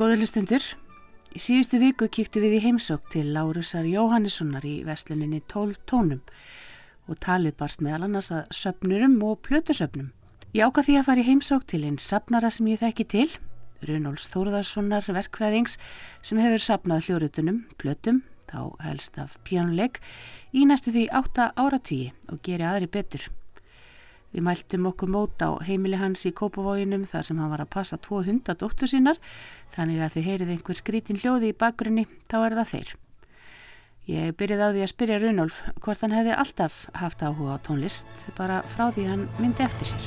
Góður hlustundur, í síðustu viku kíktu við í heimsók til Lárusar Jóhannessonar í vesluninni 12 tónum og talið barst meðal annars að söpnurum og plötusöpnum. Ég ákvað því að fara í heimsók til einn sapnara sem ég þekki til, Runóls Þórðarssonar verkfræðings sem hefur sapnað hljórutunum, plötum, þá helst af pjánuleik, í næstu því átta áratvíi og geri aðri betur. Við mæltum okkur mót á heimili hans í Kópavóginum þar sem hann var að passa tvo hundadóttur sínar þannig að þið heyrið einhver skrítin hljóði í bakgrunni þá er það þeir. Ég byrjið á því að spyrja Runolf hvort hann hefði alltaf haft áhuga á tónlist bara frá því hann myndi eftir sér.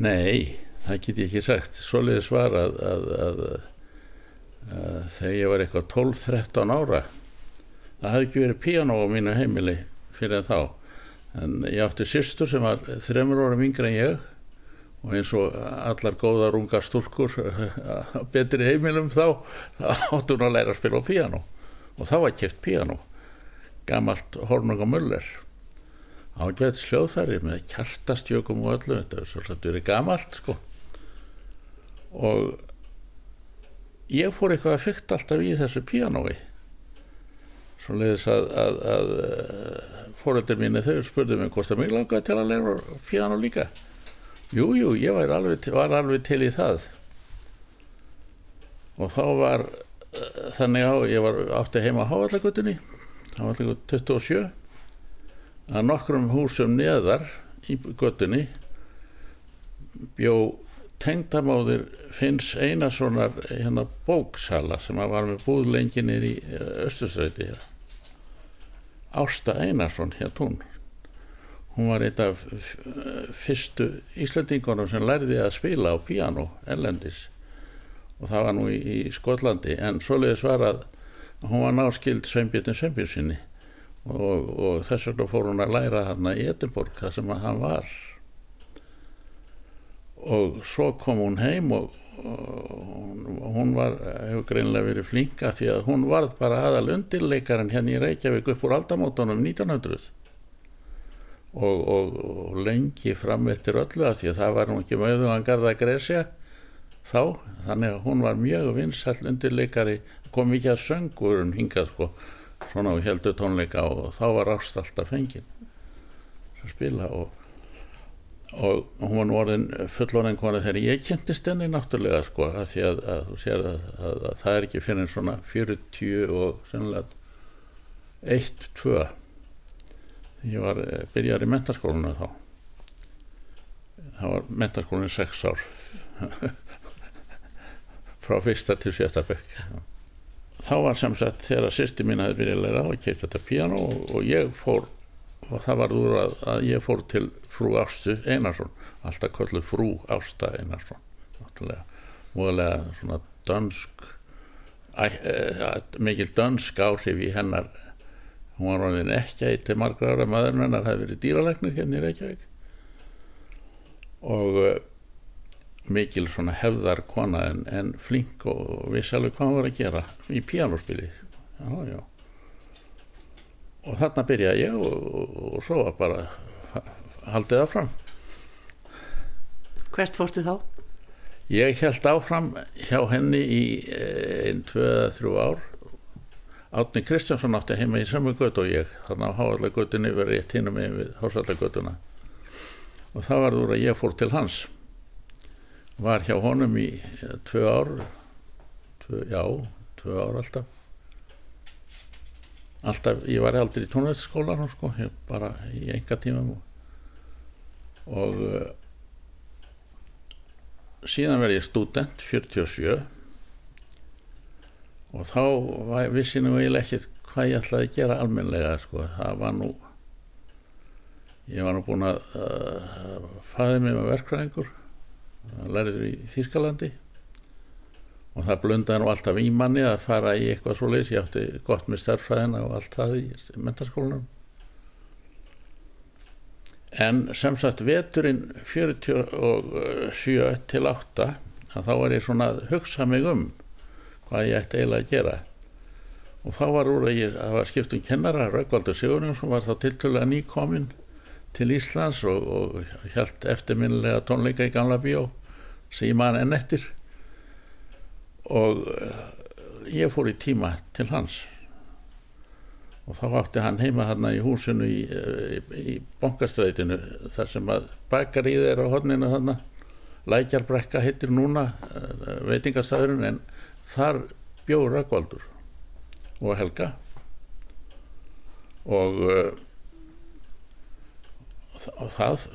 Nei, það get ég ekki sagt. Svoleiði svar að, að, að, að þegar ég var eitthvað 12-13 ára það hafði ekki verið piano á mínu heimili fyrir þá. En ég átti sýstur sem var þreymur ára mingra en ég og eins og allar góðar unga stúlkur betri heimilum þá átti hún að læra að spila á piano og þá var kæft piano gamalt Hornung og Muller ágæðis hljóðfæri með kjartastjökum og öllu þetta er svolítið verið gamalt sko. Og ég fór eitthvað að fyrta alltaf í þessu pianoi svo leiðis að, að, að eh, fóröldir mínu þau spurði mig hvort það mig langaði til að læra piano líka. Jújú, jú, ég var alveg, var alveg til í það. Og þá var uh, þannig á, ég var átti heima á Hávallagutinni Hávallagut 27 að nokkrum húsum neðar í gutinni bjó tengdamóðir finns eina svona hérna bóksala sem var með búðlenginir í Östursræti hérna Ásta Einarsson hér tún hún var eitt af fyrstu Íslandingunum sem lærði að spila á piano ellendis og það var nú í, í Skotlandi. En svoleiðis var að hún var náskild Sveinbjörn Sveinbjörnsinni og, og þess vegna fór hún að læra hann í Edinborg það sem hann var. Og svo kom hún heim og hún var, hefur greinlega verið flinka því að hún varð bara aðal undirleikarinn hérna í Reykjavík upp úr aldamótonum 1900 og, og, og lengi fram eftir öllu að því að það var nú ekki mögðu að garda Gresja þá, þannig að hún var mjög vinsall undirleikari, kom ekki að söngurum hingað sko, svona og heldur tónleika og þá var ást alltaf fengið að spila og og hún var fullorðin konar þegar ég kynntist henni náttúrulega sko að því að, að þú sér að, að, að það er ekki fyrir en svona 40 og sennilega 1-2 ég var eh, byrjar í mentarskólinu þá. Það var mentarskólinu 6 ár. Frá fyrsta til sjötta bekk. Þá var sem sagt þegar sýsti mín aðeins byrjaði að læra og keitt þetta piano og, og ég fór og það var úr að, að ég fór til frú Ástu Einarsson alltaf kollu frú Ásta Einarsson múðulega svona dönsk æ, e, mikil dönsk áhrif í hennar. Hún var ráðin ekki eitt til margra ára maður hennar það hefði verið dýralegnir hérna í Reykjavík. Og e, mikil svona hefðar kona en, en flink og vissi alveg hvað hann var að gera í píanospili já já og þarna byrjaði ég og, og, og svo var bara haldið áfram. Hvert fórstu þá? Ég held áfram hjá henni í einn, tvö, þrjú ár. Átni Kristjánsson átti heima í samu gött og ég þannig að háallagötunni verið rétt hinn með við hásallagötuna og það var úr að ég fór til hans. Var hjá honum í tvö ár tvö, já, tvö ár alltaf alltaf, ég var aldrei í tónveitsskólan sko, bara í enga tímum og, og uh, síðan verði ég student 47 og þá vissi nú eiginlega ekkert hvað ég ætlaði að gera almenlega sko, það var nú ég var nú búin að uh, fæði mig með verkræðingur læriður í Þýrskalandi og það blundaði nú alltaf í manni að fara í eitthvað svo leiðis, ég átti gott með stærfræðina og allt það í mentarskólanum en sem sagt veturinn 47 til 8 að þá var ég svona að hugsa mig um hvað ég ætti eiginlega að gera. Og þá var úr að ég að var skiptum kennara, Röggvaldur Sigurjónsson var þá tiltölulega nýkominn til Íslands og, og held eftirminnilega tónleika í Gamla Bíó sem ég man enn eftir og uh, ég fór í tíma til hans. Og þá átti hann heima hann í húsinu í, í, í bankastrætinu þar sem að bakaríð er á hodninu þannig Lækjarbrekka heitir núna uh, veitingastæðurinn en þar bjóður Rökkvaldur og Helga. Og uh, það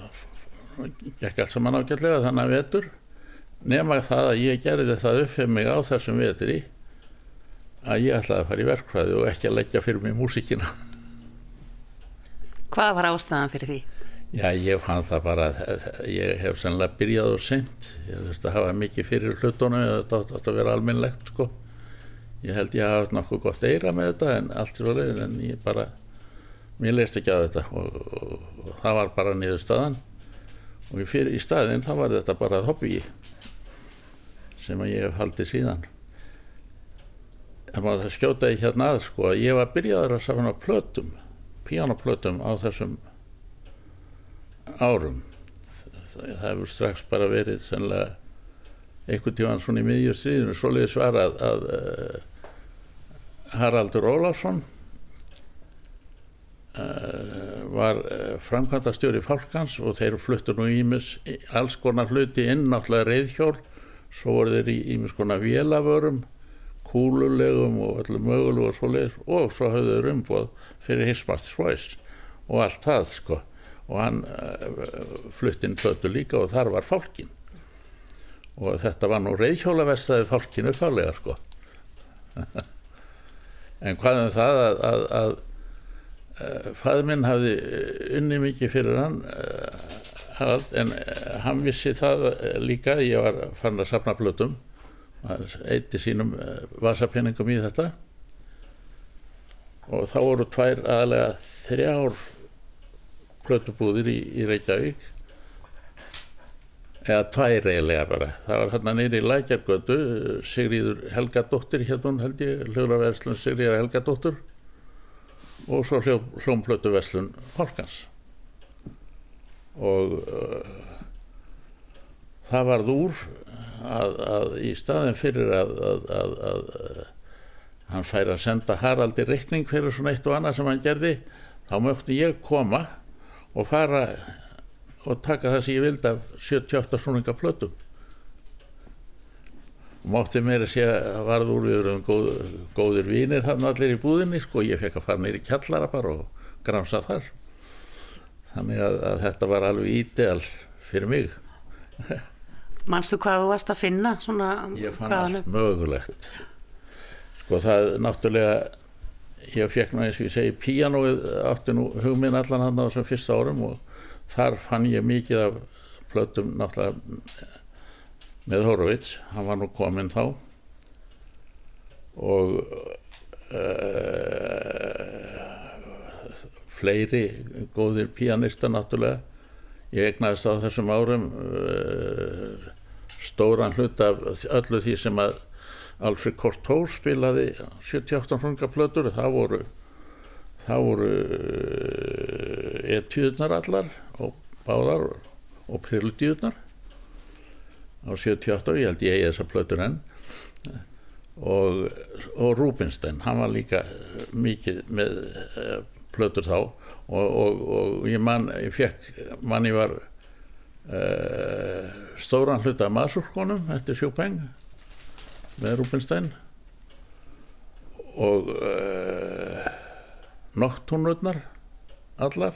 gekk allt saman ágætlega þannig að vetur nema það að ég gerði það upp fyrir mig á þessum vetri að ég ætlaði að fara í verkfræði og ekki að leggja fyrir mig músíkina. Hvað var ástæðan fyrir því? Já, ég fann það bara ég hef sannlega byrjað og sent ég þurfti að hafa mikið fyrir hlutunum þetta átt að vera alminnlegt sko. Ég held ég hafa nokkuð gott eira með þetta en allt er alveg en ég bara mér leist ekki á þetta. Og, og, og það var bara niður staðan og fyrir, í staðin þá var þetta bara hobby sem að ég hef haldið síðan. En maður það skjótaði hérna að sko að ég var byrjaður að safna plötum pianoplötum á þessum árum. Það, það hefur strax bara verið sannlega einhvern tíman svona í miðjustriðinu svoleiði svarað að, að uh, Haraldur Ólafsson uh, var uh, framkvæmdastjóri fálkans og þeir fluttur nú ímis alls konar hluti inn náttúrulega reyðhjól svo voru þeir í ímis konar vélavörum kúlulegum og öllum mögulegu og svoleiðis. Og svo hafðu þeir umboð fyrir Hismast Svois og allt það sko. Og hann uh, fluttinn plötu líka og þar var fálkin og þetta var nú reyðhjólavestaði fálkinu fálega sko. En hvað um það að, að, að uh, fæður minn hafði unni mikið fyrir hann en uh, hann vissi það líka ég var fann að sapna plötum. Eitti sínum vasapenningum í þetta. Og þá voru tvær aðlega þrjár plötubúðir í, í Reykjavík. Eða tvær eiginlega bara. Það var hérna neyri í Lækjargötu Sigríður Helgadóttir hérna held ég hljóðraverslun Sigríður Helgadóttir og svo hljómplötu verslun Fálkans og uh, það varð úr að, að í staðin fyrir að, að, að hann fær að senda Haraldi reikning fyrir svona eitt og annað sem hann gerði þá mögti ég koma og fara og taka það sem ég vildi af 78 svonunga plötum og mátti mér að sé að varð úr við erum góð, góðir vínir hann allir í búðinni sko ég fekk að fara neyri kjallara bara og gramsa þar þannig að, að þetta var alveg ídeal fyrir mig. Manstu hvað þú varst að finna? Svona, ég fann allt mögulegt. Sko það náttúrulega ég fekk nú eins og ég segi píanóið átti nú hugminn allan hann á þessum fyrsta árum og þar fann ég mikið af plötum náttúrulega með Horowitz, hann var nú kominn þá. Og uh, fleiri góðir píanista náttúrulega. Ég egnaðist á þessum árum uh, stóran hlut af öllu því sem að Alfred Cortot spilaði 78 frunga plötur það voru það voru etjúðnar allar og báðar og prillutjúðnar á 78 ég held ég eigi þessa plötur enn. Og, og Rubinstein hann var líka mikið með uh, plötur þá. Og, og, og ég man ég fekk manni var uh, stóran hluta masurkonum eftir Chopin með Rubinstein. Og uh, noktónurnar allar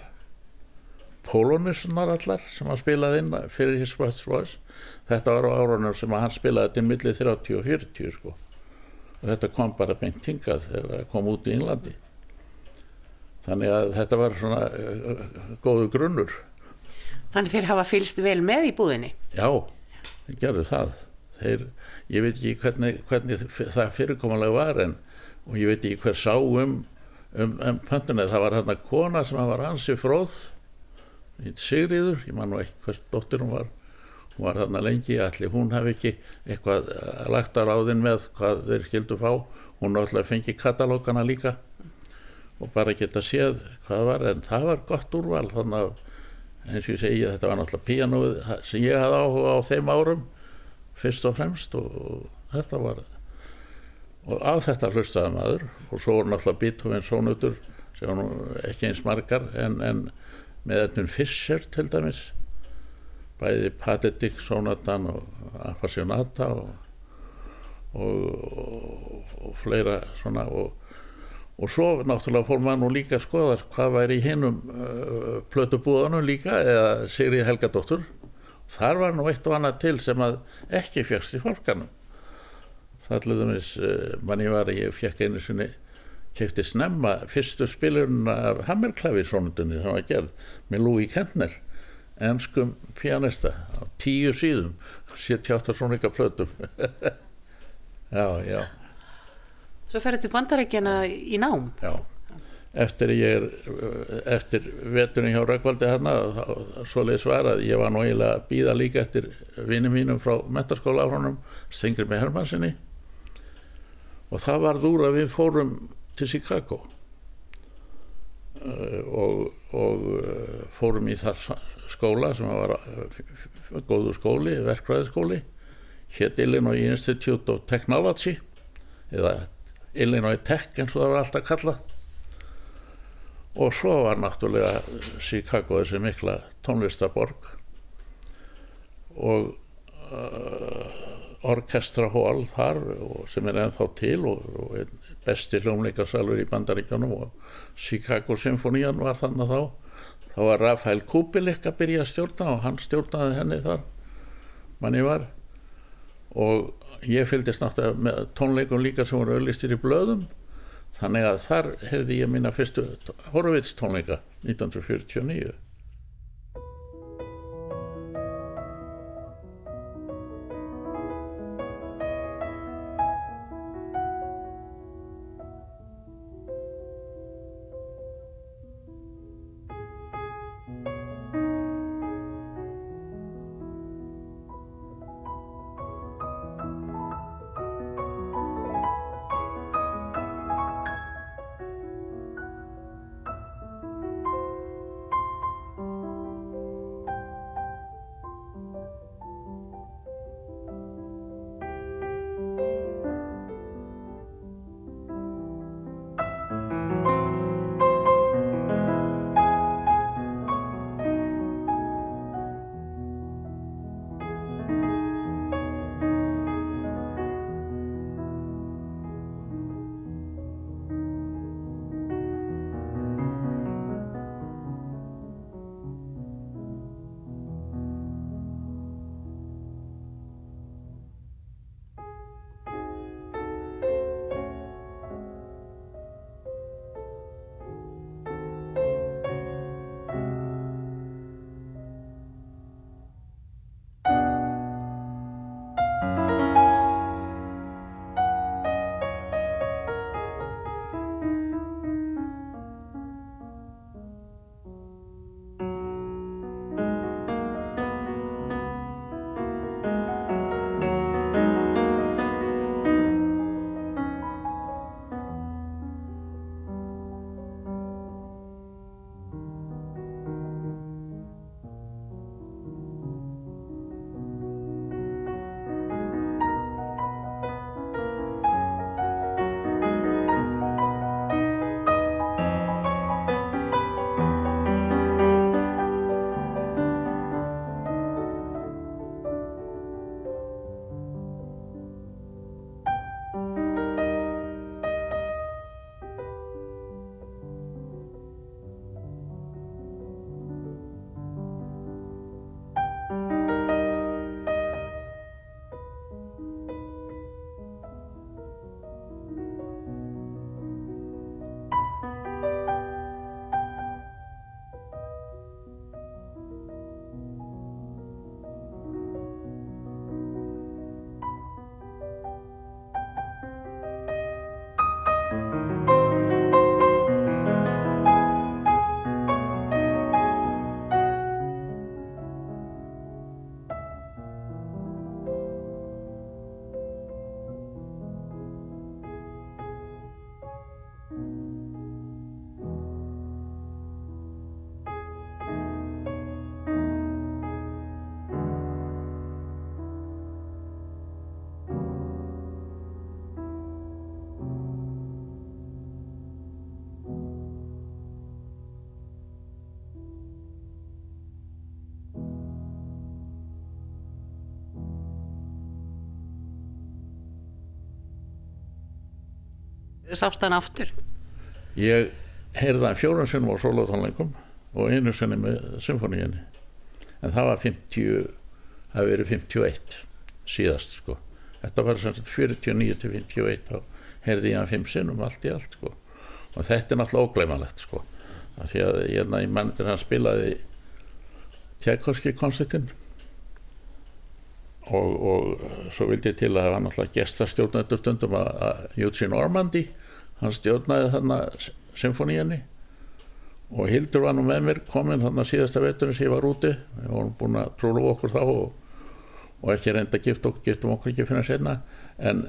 polonissunar allar sem hann spilaði inn fyrir His West Voice. Þetta var á árunum sem hann spilaði til millir 30 og 40 sko. Og þetta kom bara beint hingað þegar það kom út í Englandi þannig að þetta var svona uh, góðu grunnur. Þannig þeir hafa fylst vel með í búðinni? Já, þeir gerðu það. Þeir, ég veit ekki hvernig, hvernig það fyrirkomulega var en og ég veit ekki hver sá um um, um pöntuna, það var hérna kona sem var hansi fróð Sigriður, ég man nú ekki hvers dóttir hún var. Hún var þarna lengi, allir hún hafi ekki eitthvað lagt á ráðin með hvað þeir skildu fá. Hún náttúrulega fengi katalógana líka og bara geta séð hvað var en það var gott úrval þannig að eins og ég segi þetta var náttúrulega píanóið sem ég hafði áhuga á þeim árum fyrst og fremst og, og þetta var og á þetta hlustaði maður og svo voru náttúrulega Beethoven sónutur sem var nú ekki eins margar en, en með Edmund Fischer til dæmis bæði Patetik sónatan og Appassionata og, og, og fleira svona og og svo náttúrulega fór maður nú líka að skoða hvað væri í hinnum uh, plötubúðanum líka eða Sigri Helgadóttur. Þar var nú eitt og annað til sem að ekki fjast í fólkanum það er alveg uh, manni var ég fjekk einu sinni kefti snemma fyrstu spilurinn af Hammerklavísónundunni sem var gerð með Louis Kentner ennskum pianista á tíu síðum 78 svona ykkar plötum já, já Svo ferði til bandarækjana í nám? Já, eftir ég er, eftir veturinn hjá Rökkvaldi hérna, svo leiði svarað, ég var nú eiginlega að býða líka eftir vinið mínum frá metaskóla á honum, Stengri með Hermansinni og það var þúr að við fórum til Chicago. Uh, og, og uh, fórum í þar skóla sem var uh, góðu skóli, verkvæðiskóli hétt Illinois Institute of Technology eða Illinois Tech eins og það var alltaf kallað. Og svo var náttúrulega Chicago þessi mikla tónlistaborg og uh, orkestrahól þar sem er ennþá til og, og besti hljómleikasalur í bandaríkjónum og Chicago Symfónían var þannig þá. Þá var Rafael Kubelik að byrja að stjórna og hann stjórnaði henni þar manni var. Og ég fylgdist náttúrulega með tónleikum líka sem voru auðlistir í blöðum. Þannig að þar hefði ég minna fyrstu Horvits tónleika 1949 Sást hann aftur? Ég heyrði hann fjórum sinnum á solotónleikum og einu sinni með symfóníinni en það var 50 það verið 51 síðast sko. Þetta var sagt 49 til 51 þá heyrði ég hann fimm sinnum allt í allt sko. Og þetta er náttúrulega ógleimanlegt sko af því að ég, ég mannir hann spilaði Tjækovski konsertin og, og svo vildi ég til að það var náttúrulega gestastjórnættur stundum að Eugene Ormandy hann stjórnaði þarna symfóníinni og Hildur var nú með mér komin þannig að síðasta veturinn sem ég var úti. Við vorum búin að trúlu okkur þá og, og ekki reynda gift okkur giftum okkur ekki að finna sérna en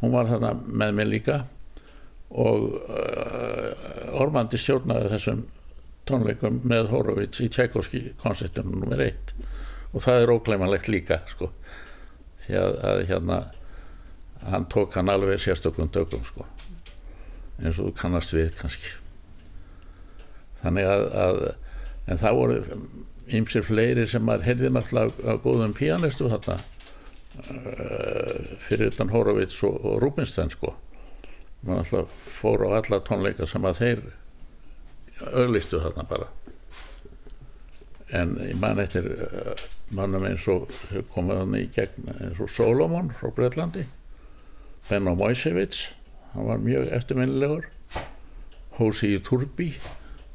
hún var þarna með mér líka og uh, Ormandi stjórnaði þessum tónleikum með Horowitz í Tchaikovski koncertinu nr. 1 og það er óklæmanlegt líka sko því að, að hérna hann tók hann alveg sérstökum dögum sko eins og þú kannast við kannski. Þannig að, að en það voru ymsir fleiri sem maður heyrði náttúrulega á góðum pianistu þarna uh, fyrir utan Horowitz og, og Rubinstein sko. Maður náttúrulega fór á alla tónleika sem að þeir auðlistu þarna bara. En ég man eftir uh, mannum eins og komið hann í gegn eins og Solomon frá Breitlandi Benno Mojsevits hann var mjög eftirminnilegur. Hósi í Turbi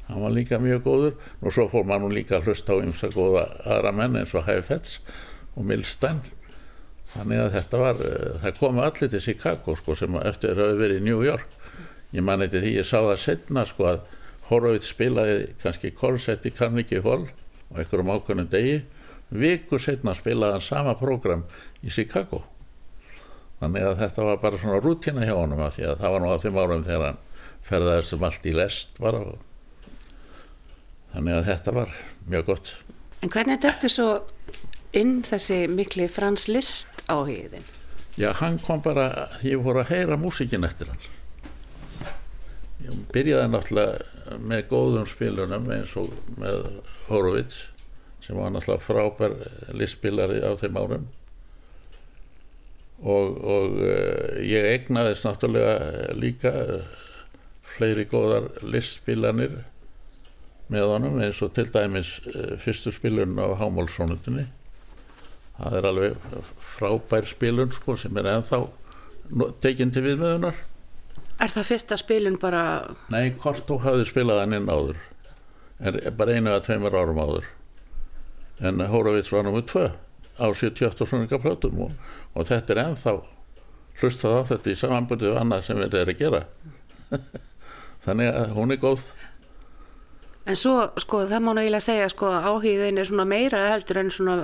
hann var líka mjög góður. Og svo fór maður líka að hlusta á ymsa góða aðra menn eins og Haifetz og Milstein þannig að þetta var, eh, það komu allir til Chicago sko sem eftir hafi verið í New York. Ég man eitthvað því ég sá það setna sko að Horowitz spilaði kannski korsett í Carnegie Hall og einhverjum ákveðnum degi. Viku setna spilaði hann sama program í Chicago þannig að þetta var bara svona rútina hjá honum að því að það var nú á þeim árum þegar hann ferðaðist um allt í lest bara og þannig að þetta var mjög gott. En hvernig þetta svo inn þessi mikli Frans Liszt áhigðin? Já, hann kom bara, ég voru að heyra músikin eftir hann. Ég byrjaði náttúrulega með góðum spilunum eins og með Horowitz sem var náttúrulega frábær listspilari á þeim árum og, og uh, ég egnaðist náttúrulega líka fleiri góðar listspilanir með honum eins og til dæmis uh, fyrstu spilun á Hámálssónutinni það er alveg frábær spilun sko sem er ennþá tekinn til viðmöðunar Er það fyrsta spilun bara Nei, Kortó hafði spilað hann inn áður. En bara einu að tveimur árum áður. En Hóravits var nummið tvö á 78 svona plötum og, og þetta er ennþá hlustað á þetta í samanbyrðu og annað sem við erum að gera þannig að hún er góð En svo, sko, það má náttúrulega segja, sko, áhýðin er svona meira heldur en svona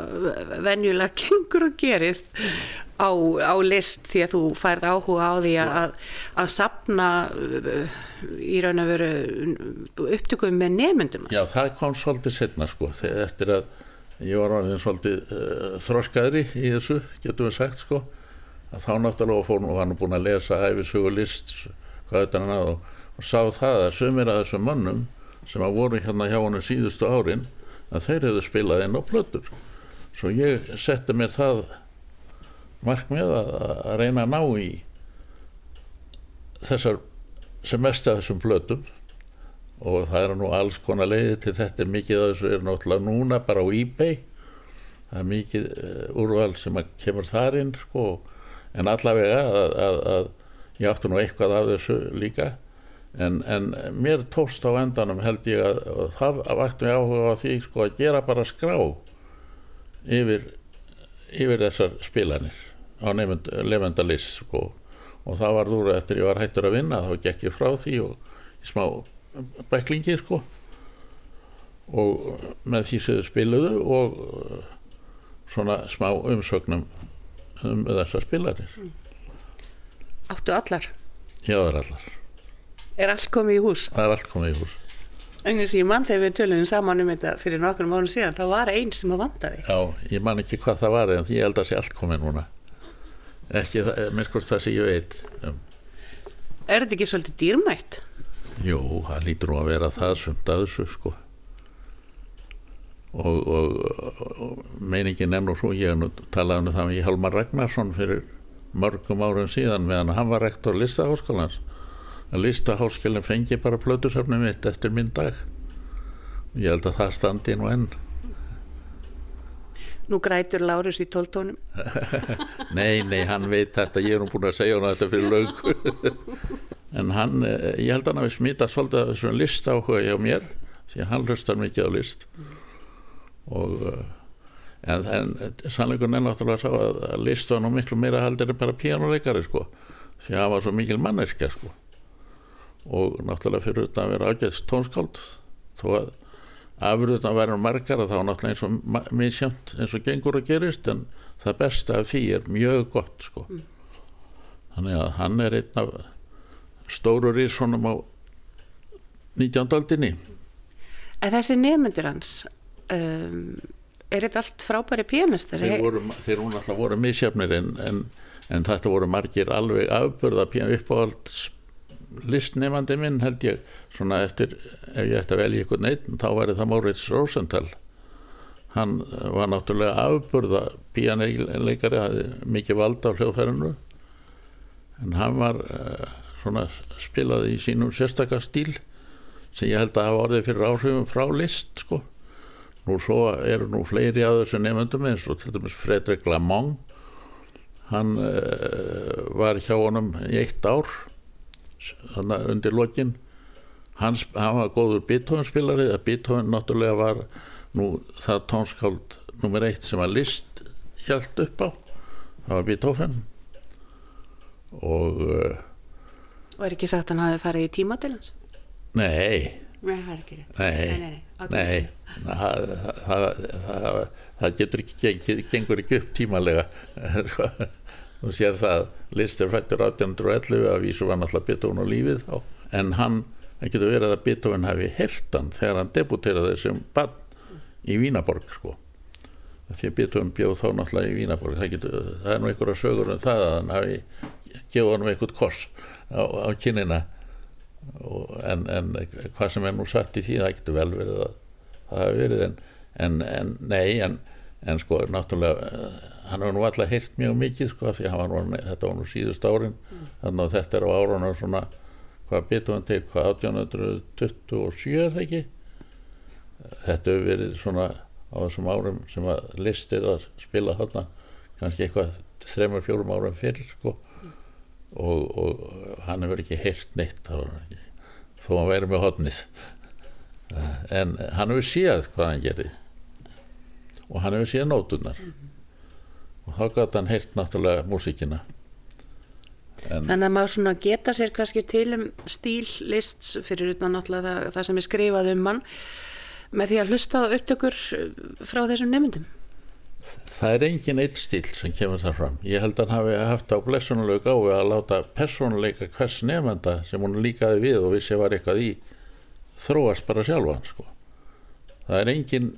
venjulega gengur og gerist á, á list því að þú færð áhuga á því að, að sapna uh, í raun að veru upptökum með nefndum. Já, það kom svolítið setna, sko, eftir að ég var alveg svolítið uh, þróskaðri í þessu, getum við sagt, sko, að þá náttúrulega fór nú hann búin að lesa æfisugu list, hvað þetta hann að og, og sá það að sömur að þessum mannum sem að voru hérna hjá hann síðustu árin að þeir hefðu spilað inn á plötur. Svo ég setti mér það markmið að, að reyna að ná í þessar sem mest af þessum plötum og það er nú alls konar leiði til þetta mikið af þessu er náttúrulega núna bara á ebay. Það er mikið uh, úrval sem kemur þar inn sko, en allavega að, að, að ég átti nú eitthvað af þessu líka. En, en mér tóst á endanum held ég að, að það vakti mig áhuga á því sko að gera bara skrá yfir yfir þessar spilanir á lefendalist sko. Og það var úr eftir ég var hættur að vinna þá gekk ég frá því og smá beklingi sko og með því sem þau spiluðu og svona smá umsögnum um þessar spilanir Áttu allar? Já, það er allar Er allt komið í hús? Það er allt komið í hús Engins ég mann þegar við tölum saman um þetta fyrir nokkrum mánu síðan, það var einn sem að vanda þig Já, ég man ekki hvað það var en ég held að sé allt komið núna ekki, minnskort það sem ég veit um. Er þetta ekki svolítið dýrmætt? Jú, það lítur nú að vera það sumt að þessu sko. Og, og, og meiningin nefnur svo ég talaði um það með Hjalmar Ragnarsson fyrir mörgum árum síðan meðan hann var rektor listaháskólans. Að listaháskjölinn fengi bara plötusöfnum mitt eftir minn dag. Ég held að það standi nú enn. Nú grætur Lárus í tóltónum. Nei, nei, hann veit þetta. Ég er nú búin að segja hann þetta fyrir laug en hann, eh, ég held að hann hafi smitað svolítið af þessum list áhuga hjá mér því hann hlustar mikið á list. Og eh, en, en sannleikunn er náttúrulega sá að, að list var nú miklu meira haldir en bara píjánuleikari sko. Því að hann var svo mikil manneska sko. Og náttúrulega fyrir þetta að vera ágæðst tónskáld þó að afröðna verður margar og þá náttúrulega eins og misjönd eins og gengur að gerist en það besta af því er mjög gott sko. Mm. þannig að hann er einn af stóru rísonum á 19. aldinni En þessi nefnundur hans um, er þetta allt frábæri pianistar? Þeir voru, þeir voru alltaf voru misjöfnir en, en, en þetta voru margir alveg afbörða uppáhalds listnefandi minn held ég svona eftir, ef ég ætti að velja ykkur neitt þá væri það Moritz Rosenthal hann var náttúrulega afburða píanleikari mikið vald á hljóðfærinu en hann var uh, svona spilað í sínum sérstakastíl sem ég held að hafa orðið fyrir áhrifum frá list sko. Nú svo eru nú fleiri að þessu nefndum eins og til dæmis Fredrik Lamont. Hann uh, var hjá honum í eitt ár þannig undir lokin. Hans, hann var góður Beethoven spilari að Beethoven náttúrulega var nú það tónskáld nummer eitt sem að list hjælt upp á. Það var Beethoven. Og uh, og er ekki sagt að hann hafi farið í tíma til hans? Nei. Nei, það er ekki Nei, nei, nei það, getur ekki gengur ekki upp tímalega þú sér það listir fættur 1811 að vísu var náttúrulega Beethoven á lífið þá. En hann, það getur verið að Beethoven hafi hertan þegar hann debuteraði sem bann í Vínaborg sko. Því að Beethoven bjóð þá náttúrulega í Vínaborg það, getur, það er nú einhverja sögur um það að hann hafi gefið hann eitthvað kors á, á kynina en, en hvað sem er nú satt í því það getur vel verið að það hafi verið en, en, en nei en sko náttúrulega eh, hann hefur nú alltaf heilt mjög mikið sko því var þetta var nú síðust árin mm. þannig að þetta er á árunum svona hvað bitur hann til, hvað 1827 er ekki þetta hefur verið svona á þessum árum sem að listir að spila þarna kannski eitthvað þreymur fjórum árum fyrir sko. Og, og hann hefur ekki heilt neitt ekki, þó hann verið með hodnið en hann hefur séð hvað hann gerði. Og hann hefur síðan nótunar og þá gæti hann heilt náttúrulega músíkina. En Þannig að maður svona geta sér kannski til um stíllists fyrir utan náttúrulega það, það sem er skrifað um mann með því að hlusta á upptökur frá þessum nefndum Það er engin eitt stíl sem kemur þar fram. Ég held að hann hafi haft á blessunulegu gái að láta personleika hvers nefnda sem hún líkaði við og vissi var eitthvað í þróast bara sjálfa sko. það er engin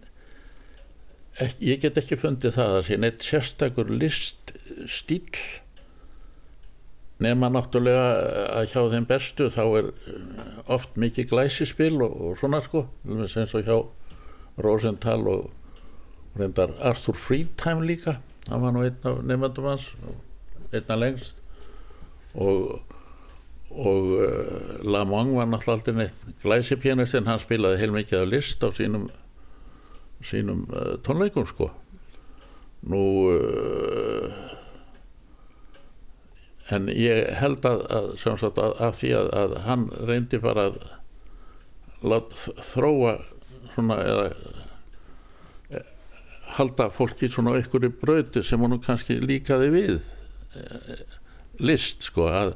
ekki, ég get ekki fundið það að sé neitt sérstakur list stíl nema náttúrulega að hjá þeim bestu þá er eh, oft mikið glæsispil og, og svona sko. Eins og hjá Rosenthal og reyndar Arthur Friedheim líka hann var nú einn af nefndum hans einna lengst. Og og uh, Lamont var náttúrulega alltaf glæsipjænist en hann spilaði heilmikið af list á sínum sínum uh, tónleikum sko. Nú uh, en ég held að, að, sagt, að, að því að hann reyndi bara að láta þróa svona eða halda fólki svona í bröti sem hann kannski líkaði við e, list sko að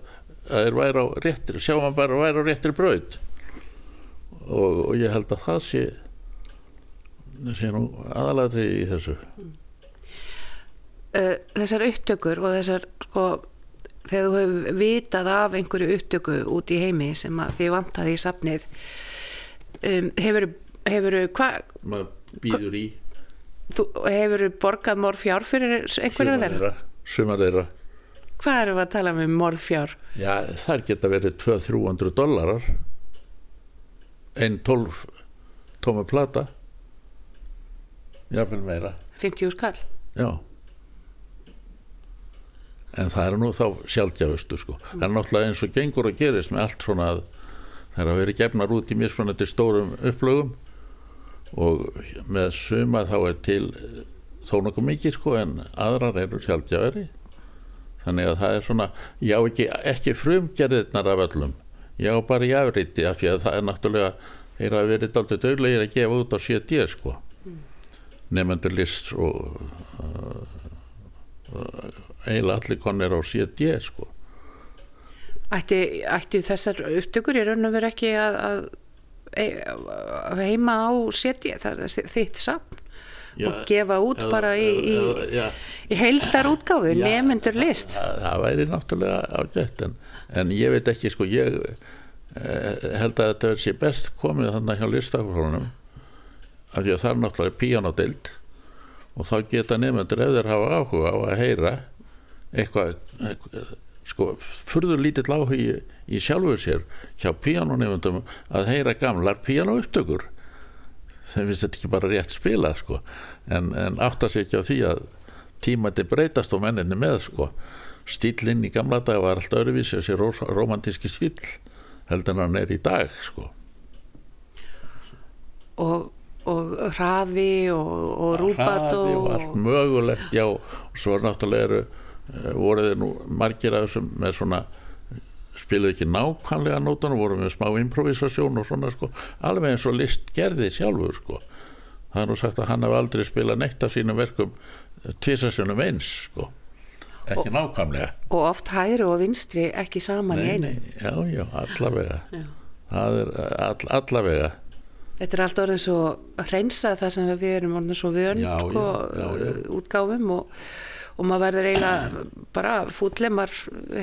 það er væri á réttir sjá hann bara væri á réttir bröð og, og ég held að það sé það sé nú aðalatri í þessu. Uh, Þessar upptökur og þessar sko þegar þú hefur vitað af einhverju upptöku út í heimi sem þið vantaði í sapnið um, hefur hefur hvað býður í þú hefur borgað morfjár fyrir einhverju þeirra? Sumar þeirra hvað eru að tala með um morfjár já það geta verið 200-300 dólarar einn 12 tóma plata. Jáfnvel meira. 50 skall já. En það er nú þá sjálfgjafustu sko. það er náttúrulega eins og gengur að gerist með allt svona að það er að vera gefnar út í mismunandi stórum upplögum og með suma þá er til þó nokkuð mikið sko en aðrar eru sjálfgjafari þannig að það er svona já ekki, ekki frumgerðirnar af öllum. Já bara í afriti af því að það er náttúrulega þeir hafa verið aldrei döglegir að gefa út á CD sko. Mm. nefnendur list og uh, uh, eiginlega allir konir á CD sko. Ætti, ætti þessar upptökur í raun og veru ekki að, að heima á er þitt sapn og gefa út eða, bara í, í, í heildar útgáfu nefnendur list. það, það væri náttúrulega ágætt en, en ég veit ekki sko ég eh, held að þetta verði sér best komið þannig hjá listafólunum af því að það er náttúrulega píanodild og þá geta nefnendur ef þeir hafa áhuga á að heyra eitthvað sko, furður lítill áhugi í sjálfur sér hjá píanonefndum að heyra gamlar píanoupptökur þeim finnst þetta ekki bara rétt spila sko. en, en áttast ekki á því að tímandi breytast og menninni með sko. stílinn í gamla dag var alltaf öruvísi þessi romantíski stíl heldur en hann er í dag sko. og og hrafi og, og rúbat hrafi og allt mögulegt já og svo náttúrulega eru voru þeir nú margir af þessum með svona spiluð ekki nákvæmlega nótan og voru með smá improvisasjón og svona sko alveg eins og list gerði sjálfur sko. Það er nú sagt að hann hef aldrei spilað neitt af sínum verkum eh, tvisasunum eins sko. Ekki og, nákvæmlega. og oft hægri og vinstri ekki saman nei, í einu. nei, já já allavega. Já. það er eh, all, allavega. Þetta er allt orðið svo hreinsað þar sem við erum orðið svo vönd sko, útgáfum og og maður verður eiginlega bara fútlemar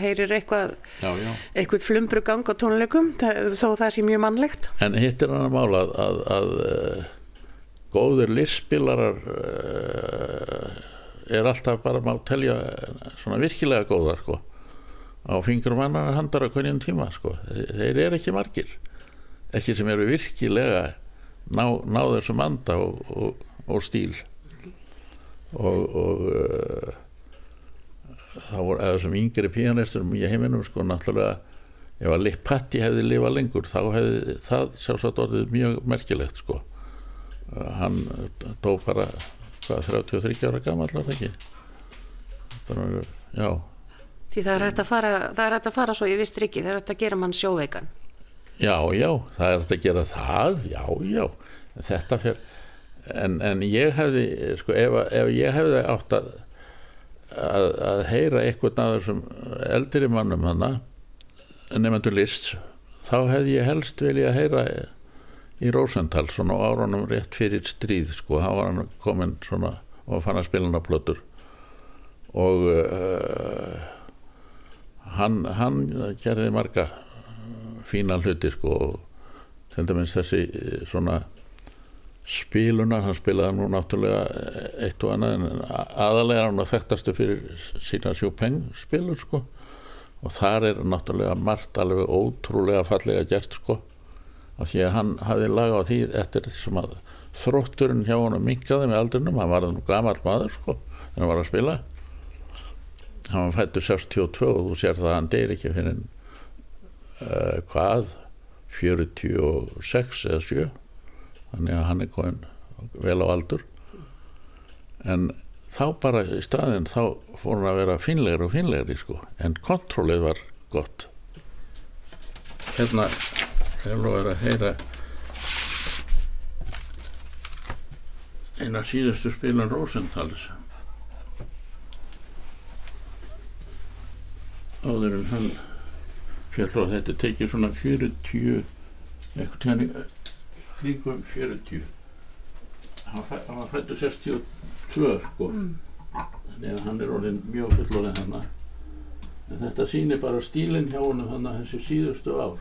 heyrir eitthvað já, já. eitthvað flumbrugang á tónleikum þó það sé mjög mannlegt. En hitt er hann að mála að, að, að uh, góður listspilarar uh, er alltaf bara má telja svona virkilega góðar sko á fingurum annar handar á hverjum tíma sko. Þeir eru ekki margir ekki sem eru virkilega ná, ná þessum anda og, og, og stíl og, og uh, þá voru eða sem yngri píanistur í heiminum sko náttúrulega ef að Lipp Patti hefði lifað lengur þá hefði það sjálfsagt orðið mjög merkilegt sko. Hann dó bara hvað 33 ára gammal var það ekki? Var, já. Því það er hægt að fara það er hægt að fara svo ég vistur ekki það er hægt að gera mann sjóveikan. Já já það er hægt að gera það já já. Þetta fyrir en, en ég hefði sko ef, ef ég hefði átt að að, að heyra eitthvað af þessum eldri mannum hana nefnendur list þá hefði ég helst velið að heyra í Rosenthal svona árunum rétt fyrir stríð sko, þá var hann komin svona og fann að spila hann á plötur. Og uh, hann, hann gerði marga fína hluti sko og til dæmis þessi svona spilunar, hann spilaði nú náttúrulega eitt og annað en aðalega hann að þekktastu fyrir sína Chopin spilur sko. Og þar er náttúrulega margt alveg ótrúlega fallega gert sko. Af því að hann hafi laga á því eftir þessum að þrótturinn hjá hann minkaði með aldrinum, hann var nú gammal maður sko þegar hann var að spila. Hann fættur 62 og þú sér það að hann deyr ekki fyrir uh, hvað? 46 eða 7 þannig að hann er komin vel á aldur. En þá bara í staðin þá fór hann að vera finlegur og finlegri sko. En kontrólið var gott. Hérna hefur verið að heyra eina síðustu spilun Rosenthals áður en hann fjall og þetta tekið svona 40 eitthvað tjáni kringum 40 hann, hann var fættur 62 sko. Mm. þannig að hann er orðin mjög fullorinn hann en þetta sýnir bara stílinn hjá hann þannig að þessi síðustu ár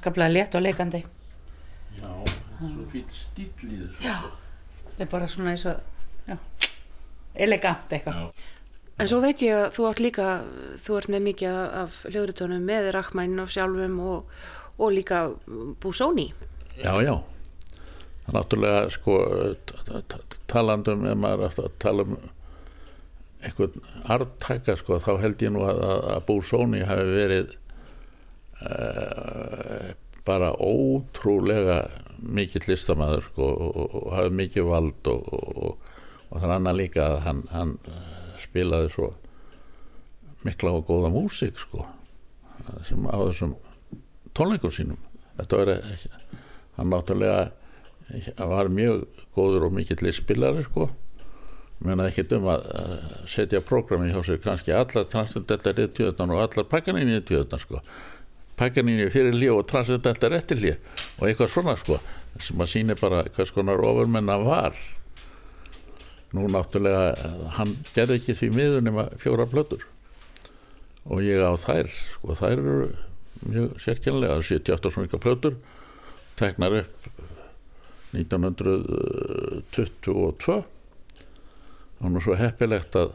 Afskaplega létt og leikandi. Já, þetta er svo fýtt stíl í þessu. Já. Það er bara svona eins og, elegant eitthvað. Já. En svo veit ég að þú ert líka, þú ert með mikið af hljóðritónum með Rachmaninoff sjálfum og, og líka Busoni. Já, já. Það er náttúrulega sko talandum ef maður er aftur að tala um einhvern arftaka sko þá held ég nú að, að, að Busoni hafi verið uh, bara ótrúlega mikill listamæður sko og, og, og hafi mikið vald og, og, er annað líka að hann, hann eh, spilaði svo mikla og góða músík sko sem á þessum tónleikum sínum. Þetta var ekki hann náttúrulega var mjög góður og mikill listspilari sko. Ekki um að að setja prógrami hjá sér kannski allar transcendental réttjöðunar og allar pakkaninni réttjöðunar sko pakkaninni fyrir líf og transcendental eftir líf og eitthvað svona sko sem að síni bara hvers konar ofurmenna var. Nú náttúrulega hann gerði ekki því miður nema fjóra plötur. Og ég á þær sko þær eru mjög sérkjænlega 78 svona plötur teknar upp 1922 hann var svo heppilegt að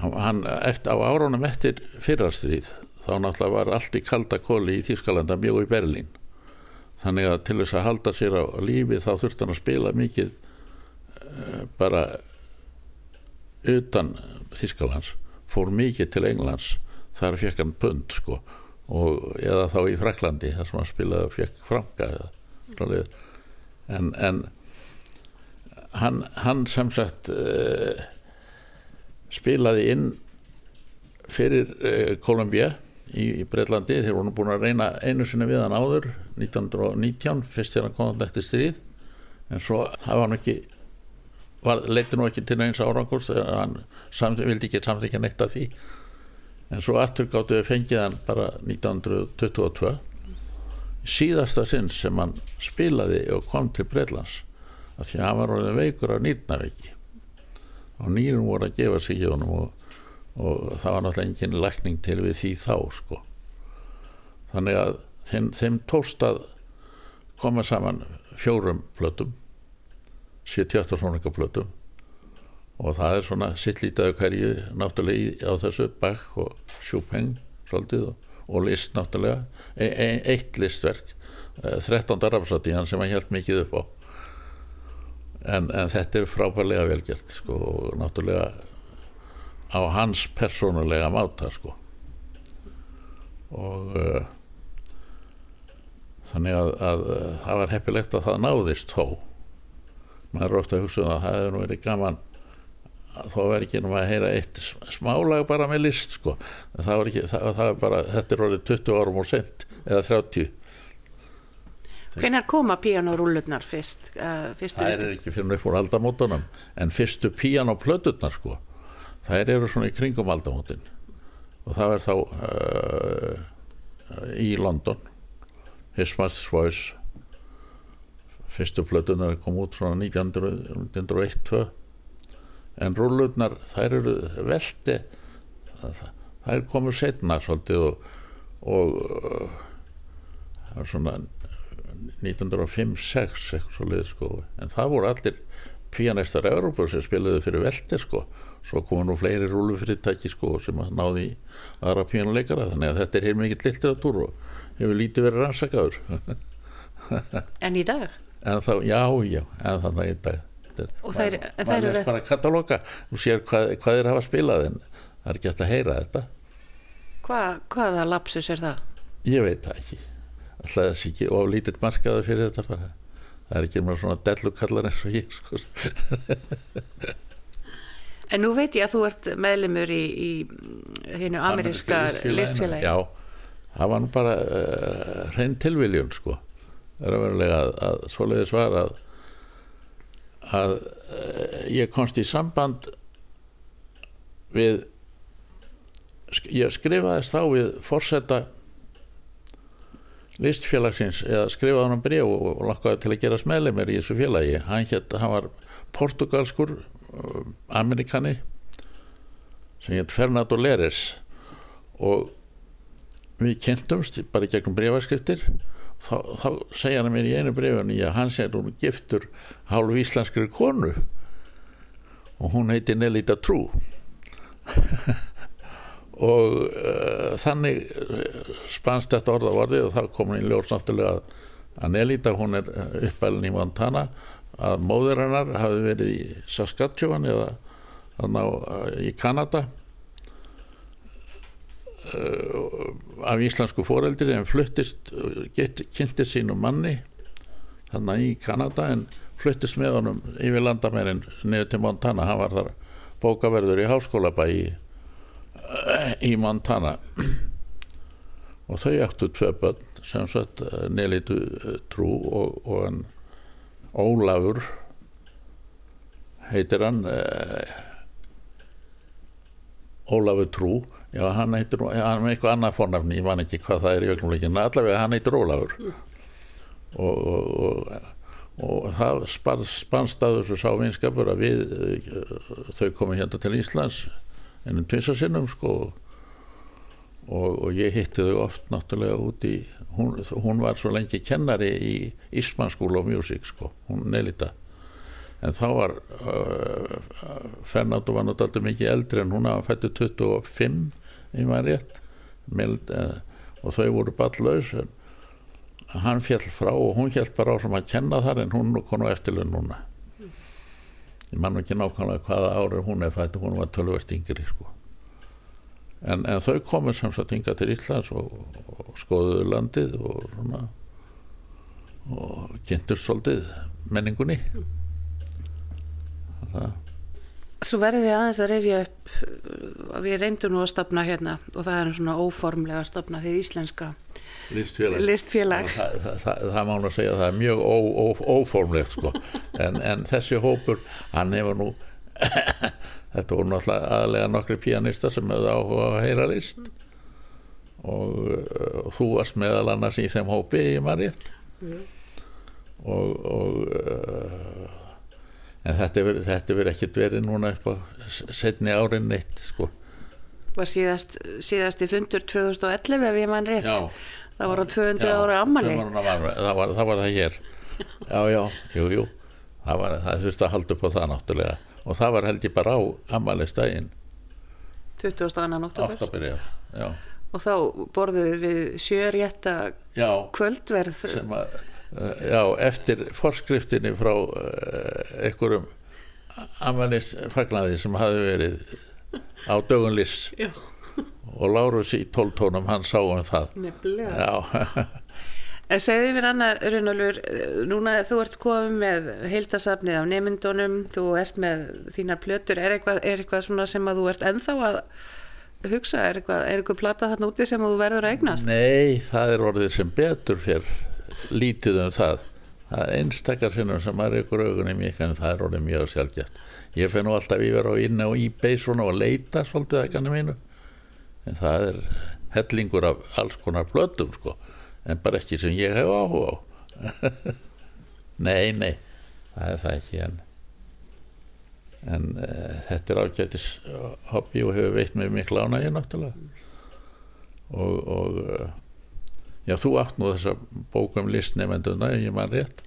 hann, hann eftir, á árunum eftir fyrrastrýð þá náttúrulega var allt í kalda kóli í Þýskalanda mjög í Berlín. Þannig að til þess að halda sér á lífi þá þurfti hann að spila mikið uh, bara utan Þýskalands fór mikið til Englands. Þar fekk hann pund sko og eða þá í Fraklandi þar sem hann spilaði fekk franka eða, en, en hann, hann sem sagt uh, spilaði inn fyrir uh, Kolumbía í, í Breitlandi þeir voru búin að reyna einu sinni við hann áður 1919, fyrst þegar hann kom eftir stríð. En svo hafa hann ekki leiti nú ekki til eins árangurs þegar hann samt, vildi ekki samþykja neitt af því. En svo aftur gáttu við fengið hann bara 1922 síðasta sinn sem hann spilaði og kom til Breitlands af því að hann var orðin veikur af nýrnaveiki. Og nýrum voru að gefa sig í honum og, og það var náttúrulega engin lækning til við því þá sko. Þannig að þeim, þeim tóst að koma saman fjórum plötum 78 svona plötum. Og það er svona sitt lítið hverju náttúrulega á þessu Bach og Chopin svolítið og, og list náttúrulega. E, e, eitt listverk 13. rafsati hann sem hann held mikið upp á. En, en þetta er frábærlega velgert sko og náttúrulega á hans persónulega máta sko. Og uh, þannig að, að, að það var heppilegt að það náðist þó. Maður er ofta að hugsa um að það hefur verið gaman þó verður ekki nú að heyra eitt smálag bara með list sko. Það var ekki, það, það var bara, þetta er orðið 20 árum og sent eða 30 Hvenær koma píanórúllurnar fyrst? Uh, það er ekki fyrir upp úr aldamótunum en fyrstu píanóplöturnar sko það eru svona í kringum aldamótin. Og það er þá uh, í London. His Master's Voice. Fyrstu plötunar kom út svona 1901-2 en rúllurnar þær eru veldi þær komur setna svolítið og, og uh, það er svona 1905-06 eitthvað svo leið sko. En það voru allir píanistar Európa sem spilaði fyrir veldi sko svo komu nú fleiri rúlufyrirtæki sko sem að náði aðra píanuleikara þannig að þetta er heim mikill litteratúr og hefur lítið verið rannsakaður. En í dag? En þá, já, já, en þannig í dag Og það er, en það er bara katalóka og sér hvað, hvað þeir hafa spilað en það er ekki hægt að heyra þetta. Hva, Hvaða lapsus er það? Ég veit það ekki. Alltaf þess ekki of lítill markaður fyrir þetta bara. Það er ekki með svona dellukallar eins og ég sko En nú veit ég að þú ert meðlemur í, í hennu ameríska listfélagi. Já, það var nú bara uh, hrein tilviljun sko. Það er að verulega að, að svoleiði svara að, að uh, ég komst í samband við, ég skrifaðist þá við fórsetta listfélagsins eða skrifaði hann um breg og, lakkaði til að gera meðlemur í þessu félagi. Hann, hétt, hann var portugalskur amerikani sem hétt Fernando Leres. Og við kynntumst bara gegnum brefarskriftir þá, þá segja hann mér í einu brefun að hann segir hún giftur hálf íslenskri konu. Og hún heiti Nelita Trú. Og uh, þannig uh, spannst þetta orða og þá kom hann í ljós náttúrulega að Nelita hún er uppælun í Montana að móður hennar hafi verið í Saskatchewan eða á, í Kanada uh, af íslensku foreldri en fluttist kynntist sínum manni þannig í Kanada en fluttist með honum yfir landamærin niður til Montana, hann var þar bókaverður í háskólabæ í, í Montana. Og þau áttu tvei börn sem sagt nelitu trú og, og hann Ólafur heitir hann eh, Ólafur Trú. Já hann heitir, hann er eitthvað annað fórnafni ég man ekki hvað það er í ögnumleikinu allavega hann heitir Ólafur. Og, og, og, og það spannst að þessu sávinskapur að við eh, þau komum hérna til Íslands ennum tvisasinnum sko og, og ég hitti þau oft náttúrulega út í hún, hún var svo lengi kennari í Ísman School of Music sko, hún neilita en þá var uh, Fernando var náttúrulega mikið eldri en hún hafa fættið 25 í maður rétt. Mild, uh, og þau voru ballaus en hann fjall frá og hún fjall bara á sem að kenna þar en hún kom á eftirlega núna. Ég man ekki nákvæmlega hvaða árið hún er fættið hún var tölvert yngri sko en, en þau komur sem sagt hinga til Íslands og, og skoðuðu landið og svona og kynntur svolítið menningunni. Það. Svo verðum við aðeins að reyfja upp að við reyndum nú að stopna hérna og það er svona óformlega að stopna því íslenska listfélag, listfélag. Það, það, það, það má nú segja að það er mjög ó, ó, óformlegt sko. En, en þessi hópur hann hefur nú þetta voru náttúrulega aðlega nokkri pianista sem hefði áhuga að heyra list. Og, og þú varst meðal annars í þeim hópi í Marjett mm. og, og uh, en þetta verður ekkert verið núna upp á setni árin neitt sko. Var síðast, síðast í fundur 2011 ef ég mann rétt. Já, það voru 200 já, ára ammali það, það var það hér. Já já, jú jú. Það, var, það þurfti að halda upp á það náttúrulega og það var held ég bara á amalistægin 20. annan oktober já, já. og þá borðuðu við sjörétta kvöldverð. Að, eh, já, eftir forskriftinni frá uh, einhverjum amalisfagnaði sem hafi verið á dögunlis og Lárus í tóltónum hann sá um það. Nefnilega Segði mér annar, Runalur, núna þú ert komið með heildasafnið af nemyndunum, þú ert með þínar plötur, er eitthvað, er eitthvað sem að þú ert enþá að hugsa, er eitthvað, er eitthvað plata þarna úti sem þú verður að eignast? Nei, það er orðið sem betur fyrr lítið um það. Það er einstakar sinnum sem er ykkur augunni mjög, en það er orðið mjög sjálfgætt. Ég fennu alltaf yfir á inn á eBay svona og leita svolítið ekki hann mínu, en það er hellingur af alls konar plötum sko en bara ekki sem ég hef áhuga á. Nei, nei það er það ekki en, en uh, þetta er ágætis hobby og hefur veitt mig miklu ánægi náttúrulega. Og, og uh, já, þú átt nú þessa bókum listnefenduna, ég man rétt.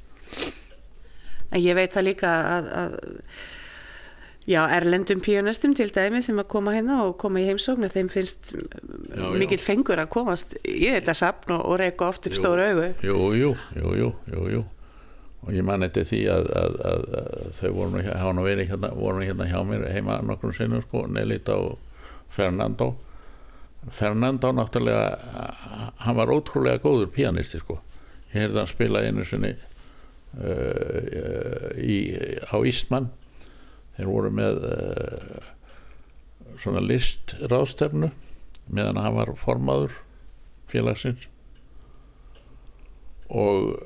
Ég veit það líka að, að já, erlendum píonistum til dæmi sem að koma hérna og koma í heimsóknu þeim finnst já. mikill fengur að komast í þetta sapn og, og reyka oft upp stóra augu. Jú, jú, jú, jú, jú, jú. Og ég man eftir því að, að, að, að þau voru hérna, voru nú hérna hjá mér heima nokkrum sinnum sko, Nelita og Fernando. Fernando náttúrulega, hann var ótrúlega góður píanisti sko. Ég heyrði hann spila einu sinni uh, í, á Ísmann. Þeir voru með uh, svona list ráðstefnu meðan hann var formaður félagsins. Og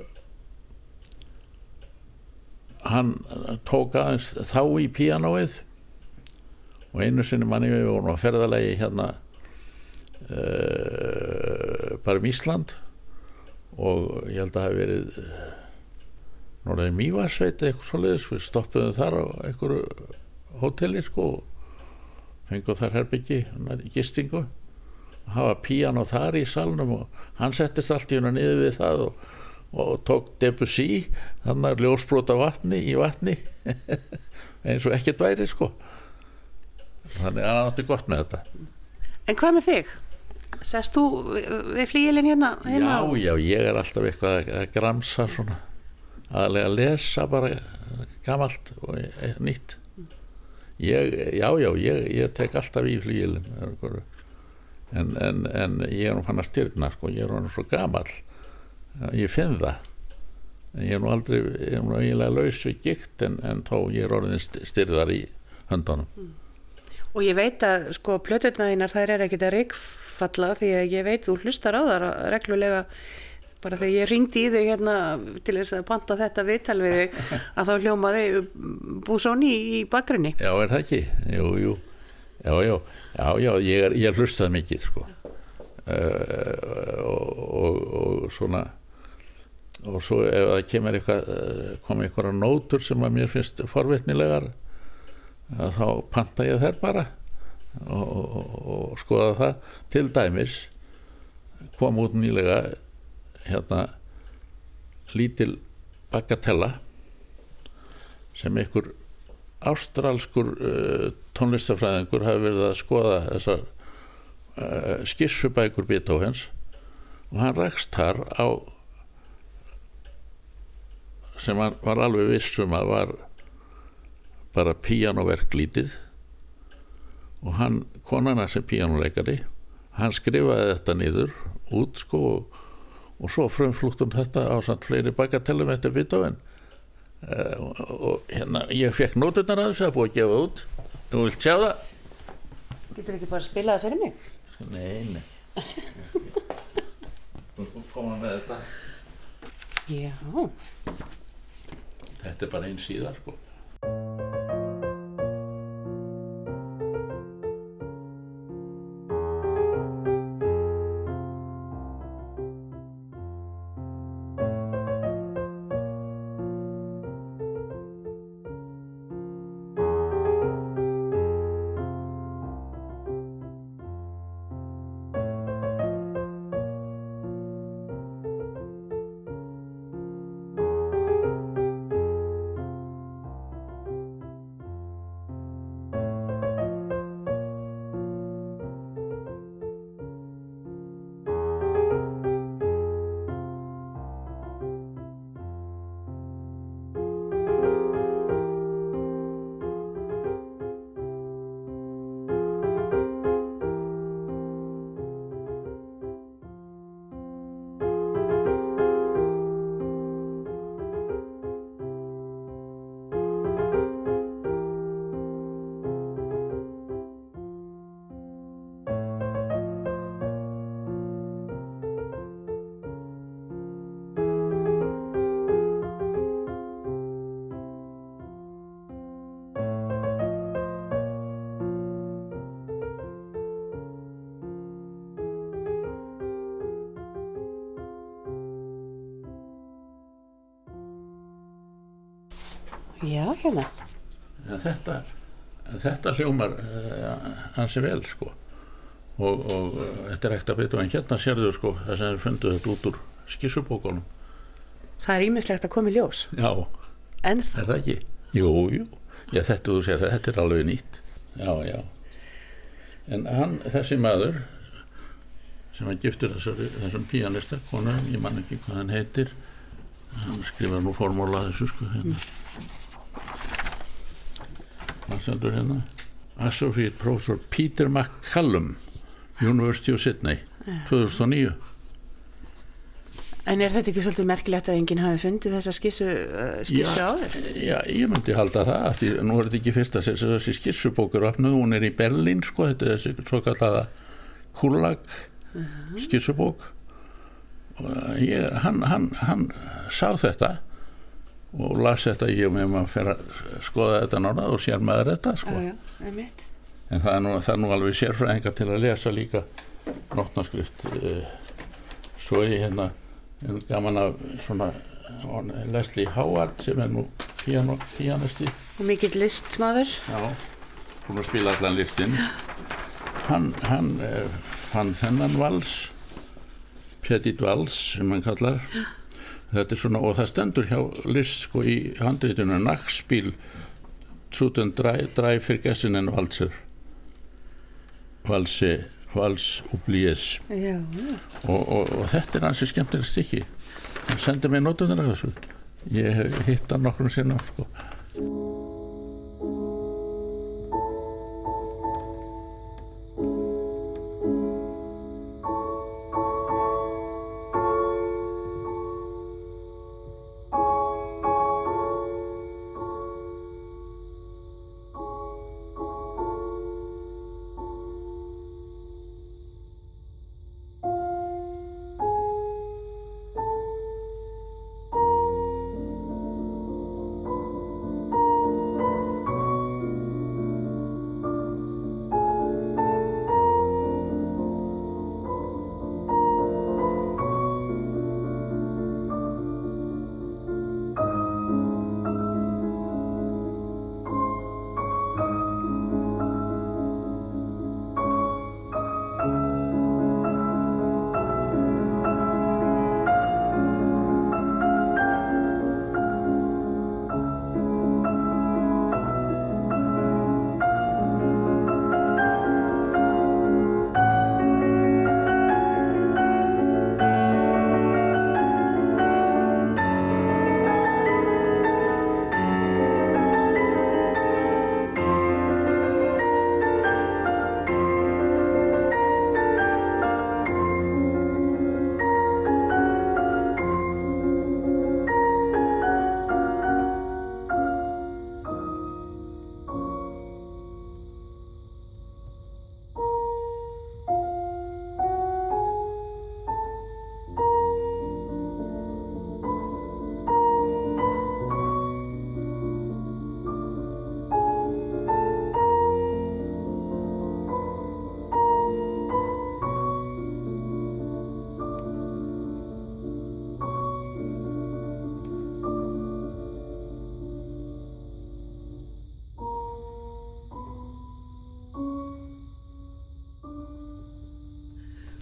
hann tók aðeins þá í píanóið. Og einu sinni manni við vorum að ferðalegi hérna uh, bara um Ísland. Og ég held að það hafi verið Norðið Mývarsveit eitthvað svoleiðis, við stoppuðum þar á einhverju hóteli sko og fengum þar herbyggi gistingu. Og hafa píano þar í salnum og hann settist allt í hennar niður við það og, og tók Debussy þannig að ljósbrota vatni í vatni eins og ekkert væri sko. Þannig að hann átti gott með þetta. En hvað með þig? Sest þú við við flíilin hérna? Heima? já, já, ég er alltaf eitthvað að- að gramsa svona aðlega að lesa bara gamalt og e- nýtt. Ég, já, já, ég, ég tek alltaf í flíilin en, en, en ég er nú fann að styrna sko, ég er nú svo gamall. Ég finn það. Ég er nú aldrei, ég er nú eiginlega laus við gikt en, en þó ég er orðin st- styrðar í höndunum. Og ég veit að sko plöturnaðinar þær er ekkit að reikfalla því að ég veit þú hlustar á þar reglulega bara þegar ég ringdi í þig hérna til þess að panta þetta viðtal við þig að þá hljómaði búsóni í bakgrunni. Já, er það ekki? Jú, jú. Já, já, já, já ég, er, ég hlustað mikið, sko. Uh, og, og, og svona, og svo ef það kemur eitthvað, eh, koma einhverja nótur sem að mér finnst forvitnilegar, að þá panta ég þær bara og, og, og skoða það. Til dæmis kom út nýlega hérna lítil bagatella sem einhver ástralskur uh, tónlistafræðingur hafi verið að skoða þessar uh, skissubækur Beethovens og hann rakst þar á sem hann var alveg vissum að var bara píanoverk lítið og hann, konana sem píanoleikari hann skrifaði þetta niður út sko og, og svo frumflúttum þetta á samt fleiri bagatellum eftir Beethoven uh, og, og hérna ég fekk nóturnar að þessu að búið að gefa út þú vilt sjá það? Getur ekki bara að spila það fyrir mig? Nei, nei Þú sko koma með þetta Já. Þetta er bara einn síðar sko þetta hljómar hansi vel sko. Og, og uh, þetta er ekkert að beita en hérna sérðu sko þess að þeir fundu þetta út úr skissubókunum. Það er ímislegt að koma í ljós. já, En þá, er það ekki? Jú, jú, já þetta sér þetta er alveg nýtt. Já, já. En hann, þessi maður sem var giftur þessari, þessum píanista konu, ég man ekki hvað hann heitir hann skrifa nú formúla að þessu sko hérna. Hann sendur hérna Associate Professor Peter McCallum University of Sydney 2009 en er þetta ekki svolítið merkilegt að enginn hafi fundið þessa skissu, uh, skissu Já. áður? Já, ég myndi halda það því nú er þetta ekki fyrsta þessi skissubókur opnuð, hún er í Berlín sko, þetta er þessi svo kallaða Kullag skissubók. Og ég, hann, hann, hann sá þetta og las þetta ég með maður fyrir að skoða þetta nána og sér maður þetta sko. Já, já, en það er nú, það er nú alveg sérfræðingar til að lesa líka nótnaskrift uh, svo er ég hérna er gaman af svona Leslie Howard sem er nú piano, pianisti Og mikill listmaður. já, hún að spila allan listin hann, hann uh, fann þennan vals Petit Vals sem hann kallar þetta er svona og það stendur hjá list sko í handritinu Nackspil Zuten drei, Vergessenen Walzer Valsi Vals Já, já. og, og, og þetta er hansi skemmtilega stykki hann sendir mér nótunar af þessu ég hef hitt hann nokkrum sinna sko.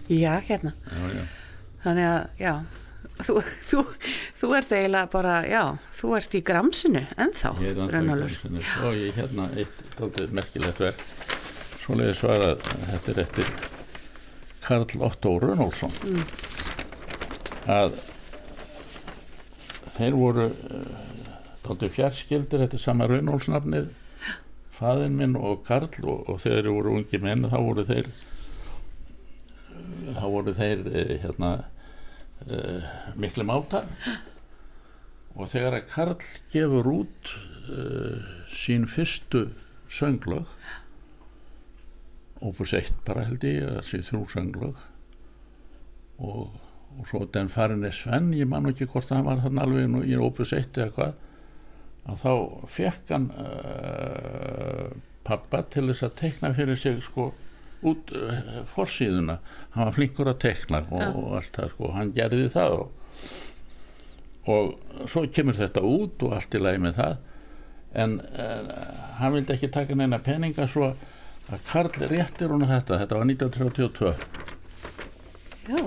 Já, hérna. já, já. Þannig að, já, þú, þú, þú ert eiginlega bara, já, þú ert í gramsinu ennþá, Ég er Rönnólfur. náttúrulega og ég hérna eitt dálítið merkilegt verk svoleiði svarað þetta er eftir Karl Otto Rönnólfsson að þeir voru uh, dálítið fjarskildir þetta sama Rönnólfsnafnið faðinn minn og Karl og, og þeir voru ungi menn þá voru þeir voru þeir eh, hérna uh, miklu mátar. Og þegar að Karl gefur út uh, sín fyrstu sönglög opus 1 bara held ég að sé þrjú sönglög og, og svo den farin er Sven ég man ekki hvort það var þannig alveg nú í opus 1 eða hvað að þá fekk hann uh, pappa til þess að tekna fyrir sig sko út uh, forsíðuna. Hann var flinkur að tekna og, Já. og allt það sko, hann gerði það og, og svo kemur þetta út og allt í lagi með það. En uh, hann vildi ekki taka neina peninga svo að Karl réttir hún þetta. Þetta var 1932 Já,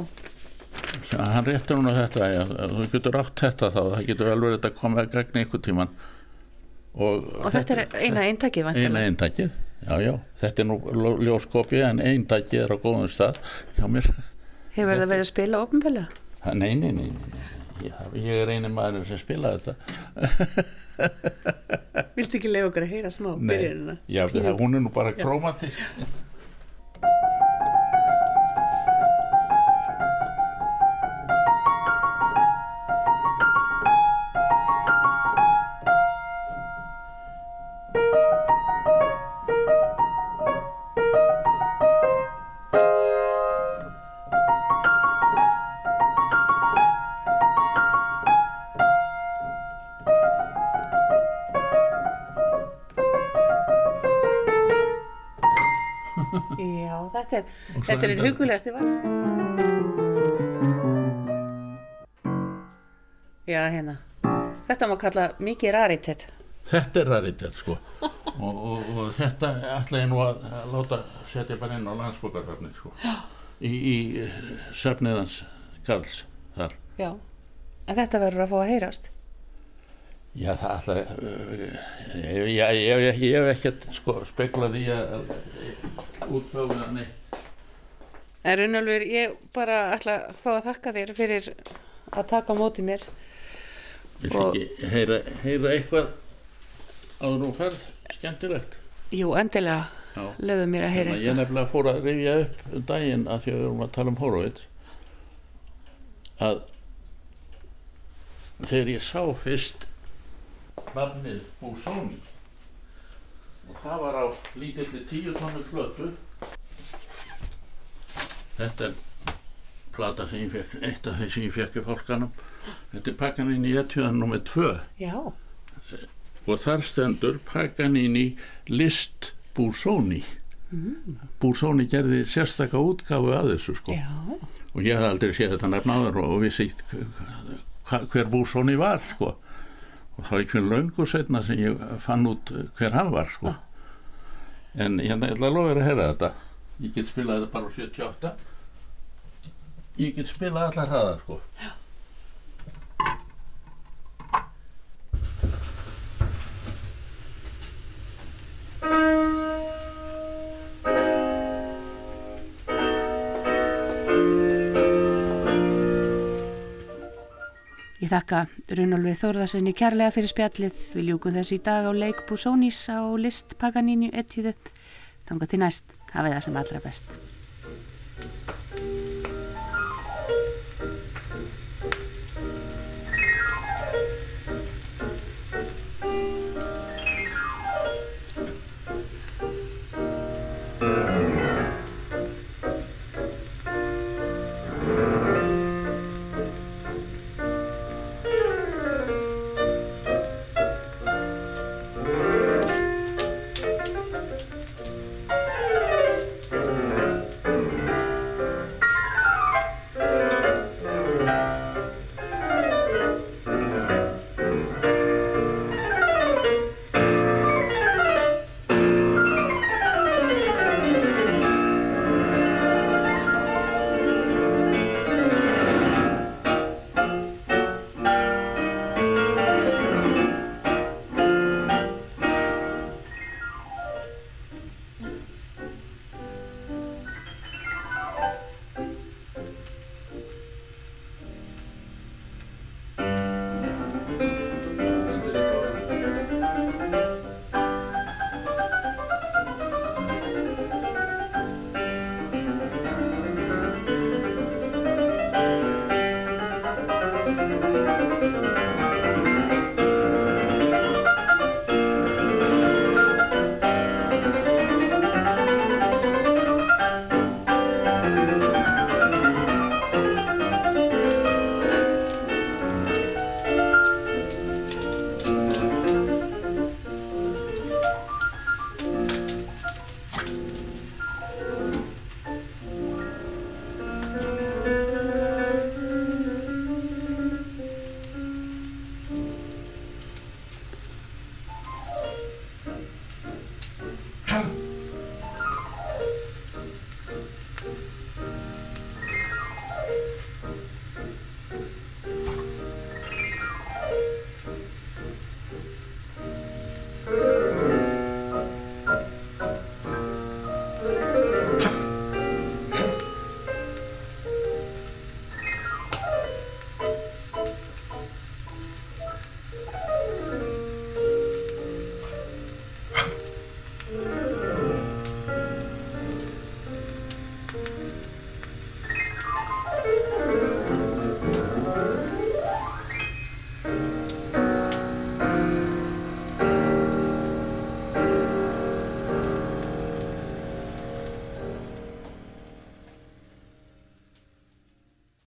Já, hann réttir núna þetta, já, þú getur átt þetta þá, það getur verið þetta komið að gagna einhvern tíman. Og, Og þetta er eina eintakið eina eintakið, já, já, þetta er nú ljóskopið en eintakið er á góðum stað hjá mér. Hefur það verið að spila? Ha, Nei, nei, nei, nei. Ég, ég er eini maður sem spilaði þetta. Viltu ekki leiða okkur að heyra smá Nei, byrjunina? já, það, hún er nú bara krómatísk. Þetta er endar- hugulegasti vals. Já, hérna. Þetta má kalla mikið raritet. Þetta er raritet sko og, og, og þetta ætla ég nú að, að láta setja bara inn á landsbókarsafnið sko í, í söfniðans Karls þar. Já. En þetta verður að fá að heyrast. Já það ætla uh, ég, hef ekkert sko speklað í að, að útbjóða neitt. En Runnálfur, ég bara ætla að fá að þakka þér fyrir að taka á móti mér. Og- ekki heyra, heyra eitthvað áður nú ferð skemmtilegt? Jú, endilega lögðu mér að heyra Þannig að ég nefnilega fór að rifja upp um daginn að því að við erum að tala um Horowitz að þegar ég sá fyrst nafnið Busoni og það var á lítilli tíu tónu plötu þetta er plata sem ég fekk eitt af þeir sem ég fekk í fólkanum þetta er Paganini etjuðan nummer 2 Já, og þar stendur Paganini list Busoni Busoni gerði sérstaka útgáfu að þessu sko. Já, og ég hafði aldrei séð þetta nefn áður og, vissi hver Busoni var sko. Og það var fyrir löngu setna sem ég fann út hver hann var sko. En hérna, ég ætla að lofa þér að heyra þetta. Ég get spilað þetta bara á 78 ég get spilað allar hraðar sko Ég þakka Runolfi Þórðarssoni kærlega fyrir spjallið. Við ljúkum þessu í dag á leik Busónis á list Paganini etjuðu. Þanga til næst. Hafið það sem allra best.